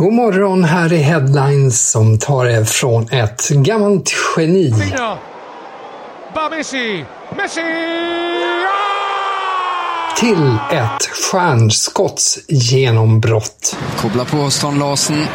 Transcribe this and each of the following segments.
God morgon, här är Headlines som tar er från ett gammalt geni. Va Messi! Messi! Till ett stjärnskottsgenombrott. Koblar på Strand Larsen.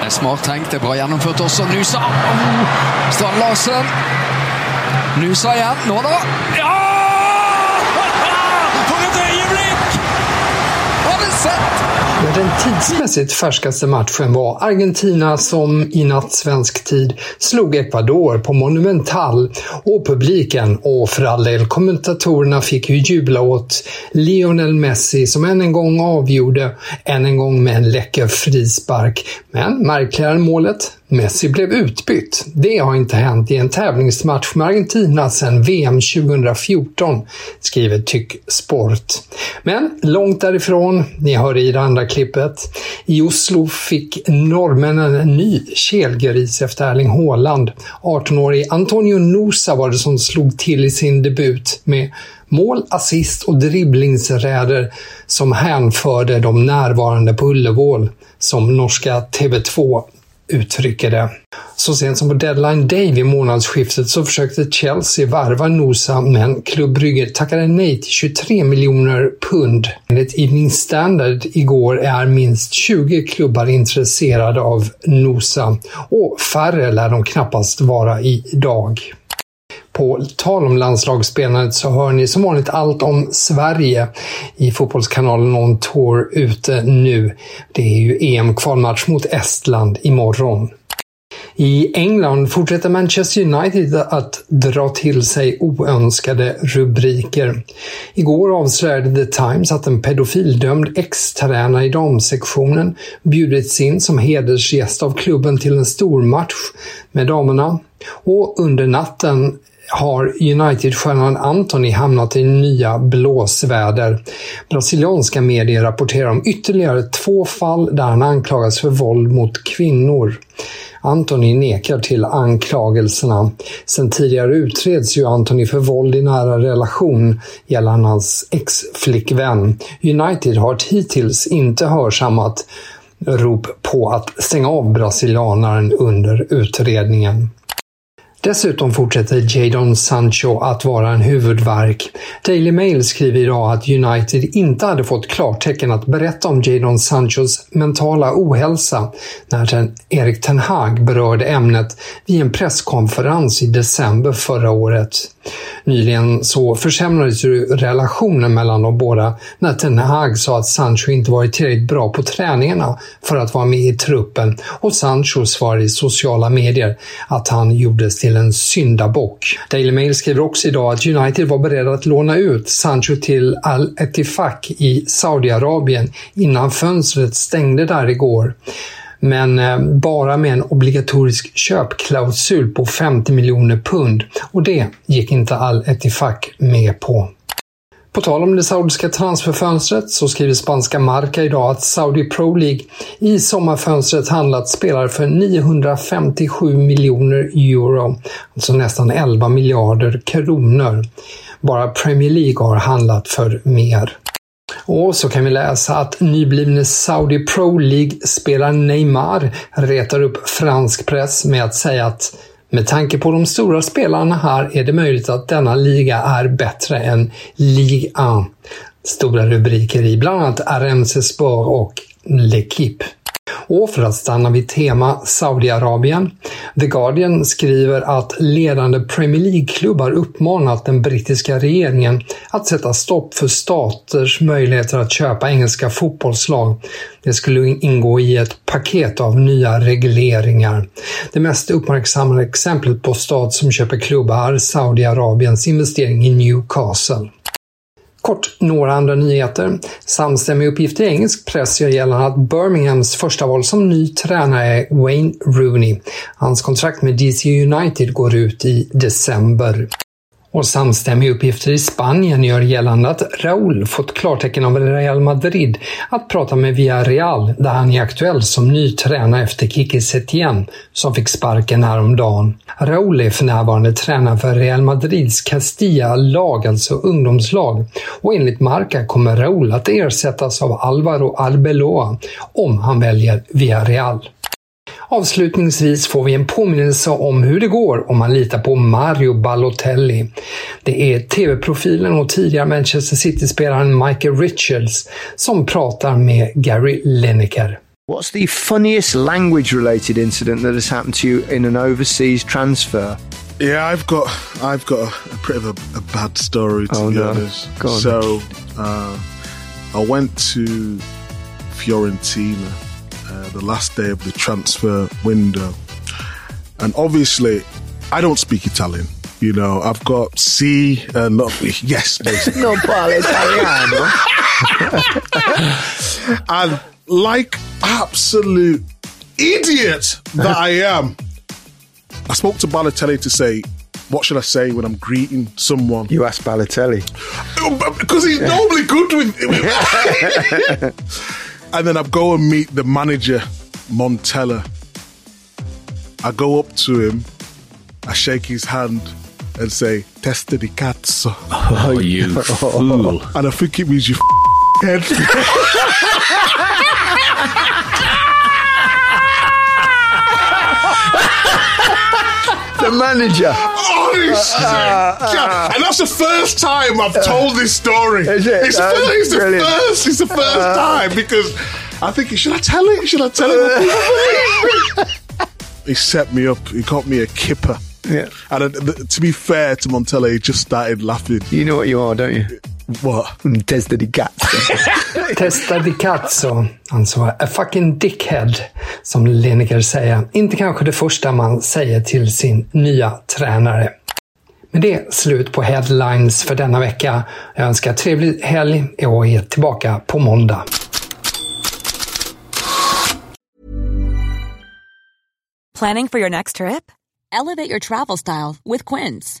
Det är smart tänkt, det är bra genomfört också. Nusa! Oh! Strand Larsen. Nusa igen. Nå då! Ja! For et øyeblikk! Har du sett? Men den tidsmässigt färskaste matchen var Argentina som i natt svensk tid slog Ecuador på Monumental och publiken och för all del kommentatorerna fick ju jubla åt Lionel Messi som än en gång avgjorde, än en gång med en läcker frispark. Men märkligare än målet, Messi blev utbytt. Det har inte hänt i en tävlingsmatch med Argentina sedan VM 2014, skriver Tyck Sport. Men långt därifrån, ni hör i det andra klippet. I Oslo fick norrmännen en ny kelgris efter Erling Haaland. 18-årig Antonio Nusa var det som slog till i sin debut med mål, assist och dribblingsräder som hänförde de närvarande på Ullevål, som norska TV2 uttrycker det. Så sent som på deadline day vid månadsskiftet så försökte Chelsea varva Nosa men Club Brygge tackade nej till 23 miljoner pund. Enligt Evening Standard igår är minst 20 klubbar intresserade av Nosa och färre lär de knappast vara idag. På tal om landslagsspelandet så hör ni som vanligt allt om Sverige i Fotbollskanalen On Tour ute nu. Det är ju EM-kvalmatch mot Estland imorgon. I England fortsätter Manchester United att dra till sig oönskade rubriker. Igår avslöjade The Times att en pedofildömd ex-tränare i damsektionen bjudits in som hedersgäst av klubben till en stor match med damerna. Och under natten har United-stjärnan Anthony hamnat i nya blåsväder. Brasilianska medier rapporterar om ytterligare två fall där han anklagas för våld mot kvinnor. Anthony nekar till anklagelserna. Sen tidigare utreds ju Anthony för våld i nära relation gällande hans ex-flickvän. United har hittills inte hörsammat rop på att stänga av brasilianaren under utredningen. Dessutom fortsätter Jadon Sancho att vara en huvudvärk. Daily Mail skriver idag att United inte hade fått klartecken att berätta om Jadon Sanchos mentala ohälsa när Erik Ten Hag berörde ämnet vid en presskonferens i december förra året. Nyligen så försämrades ju relationen mellan de båda när Ten Hag sa att Sancho inte varit tillräckligt bra på träningarna för att vara med i truppen och Sancho svarade i sociala medier att han gjordes till en syndabock. Daily Mail skriver också idag att United var beredda att låna ut Sancho till Al-Ettifaq i Saudiarabien innan fönstret stängde där igår men eh, bara med en obligatorisk köpklausul på 50 miljoner pund och det gick inte Al Ettifaq med på. På tal om det saudiska transferfönstret så skriver spanska Marca idag att Saudi Pro League i sommarfönstret handlat spelare för 957 miljoner euro, alltså nästan 11 miljarder kronor. Bara Premier League har handlat för mer. Och så kan vi läsa att nyblivne Saudi Pro League-spelaren Neymar retar upp fransk press med att säga att med tanke på de stora spelarna här är det möjligt att denna liga är bättre än Ligue 1. Stora rubriker i bland annat RMC Sport och L'Equipe. Och för att stanna vid tema Saudiarabien. The Guardian skriver att ledande Premier League-klubbar uppmanat den brittiska regeringen att sätta stopp för staters möjligheter att köpa engelska fotbollslag. Det skulle ingå i ett paket av nya regleringar. Det mest uppmärksammade exemplet på stat som köper klubbar är Saudiarabiens investering i Newcastle. Kort några andra nyheter. Samstämmiga uppgifter i engelsk press gör gällande att Birminghams första val som ny tränare är Wayne Rooney. Hans kontrakt med DC United går ut i december. Och samstämmiga uppgifter i Spanien gör gällande att Raúl fått klartecken av Real Madrid att prata med Villarreal där han är aktuell som ny tränare efter Kiki Setien som fick sparken häromdagen. Raúl är för närvarande tränare för Real Madrids Castilla-lag, alltså ungdomslag. Och enligt Marca kommer Raúl att ersättas av Alvaro Arbeloa om han väljer Villarreal. Avslutningsvis får vi en påminnelse om hur det går om man litar på Mario Balotelli. Det är TV-profilen och tidigare Manchester City-spelaren Michael Richards som pratar med Gary Lineker. What's the funniest language related incident that has happened to you in an overseas transfer? Yeah, I've got I've got a, a bit of a, a bad story to Oh, be no. honest. Go on. So uh, I went to Fiorentina the last day of the transfer window, and obviously I don't speak Italian. You know, I've got C and not yes, basically. no parla italiano. and like absolute idiot that I am, I spoke to Balotelli to say, what should I say when I'm greeting someone? You asked Balotelli. Uh, because he's normally good with. and then I go and meet the manager, Montella. I go up to him, I shake his hand, and say, "Testa di cazzo," oh, oh, you fool. and I think it means you head. The manager. Honestly, God. Uh, uh, uh, and that's the first time I've told this story. Is it? It's, the first, it's the first. It's the first time because I think should I tell it? Should I tell it? he set me up. He got me a kipper. Yeah. And uh, to be fair to Montella, he just started laughing. You know what you are, don't you? What? Testa di cazzo. Testa di cazzo, alltså a fucking dickhead, som Lineker säger. Inte kanske det första man säger till sin nya tränare. Med det slut på headlines för denna vecka. Jag önskar trevlig helg och är tillbaka på måndag. Planning for your next trip? Elevate your travel style with Quince.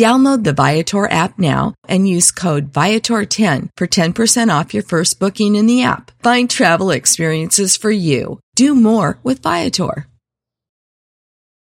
Download the Viator app now and use code Viator10 for 10% off your first booking in the app. Find travel experiences for you. Do more with Viator.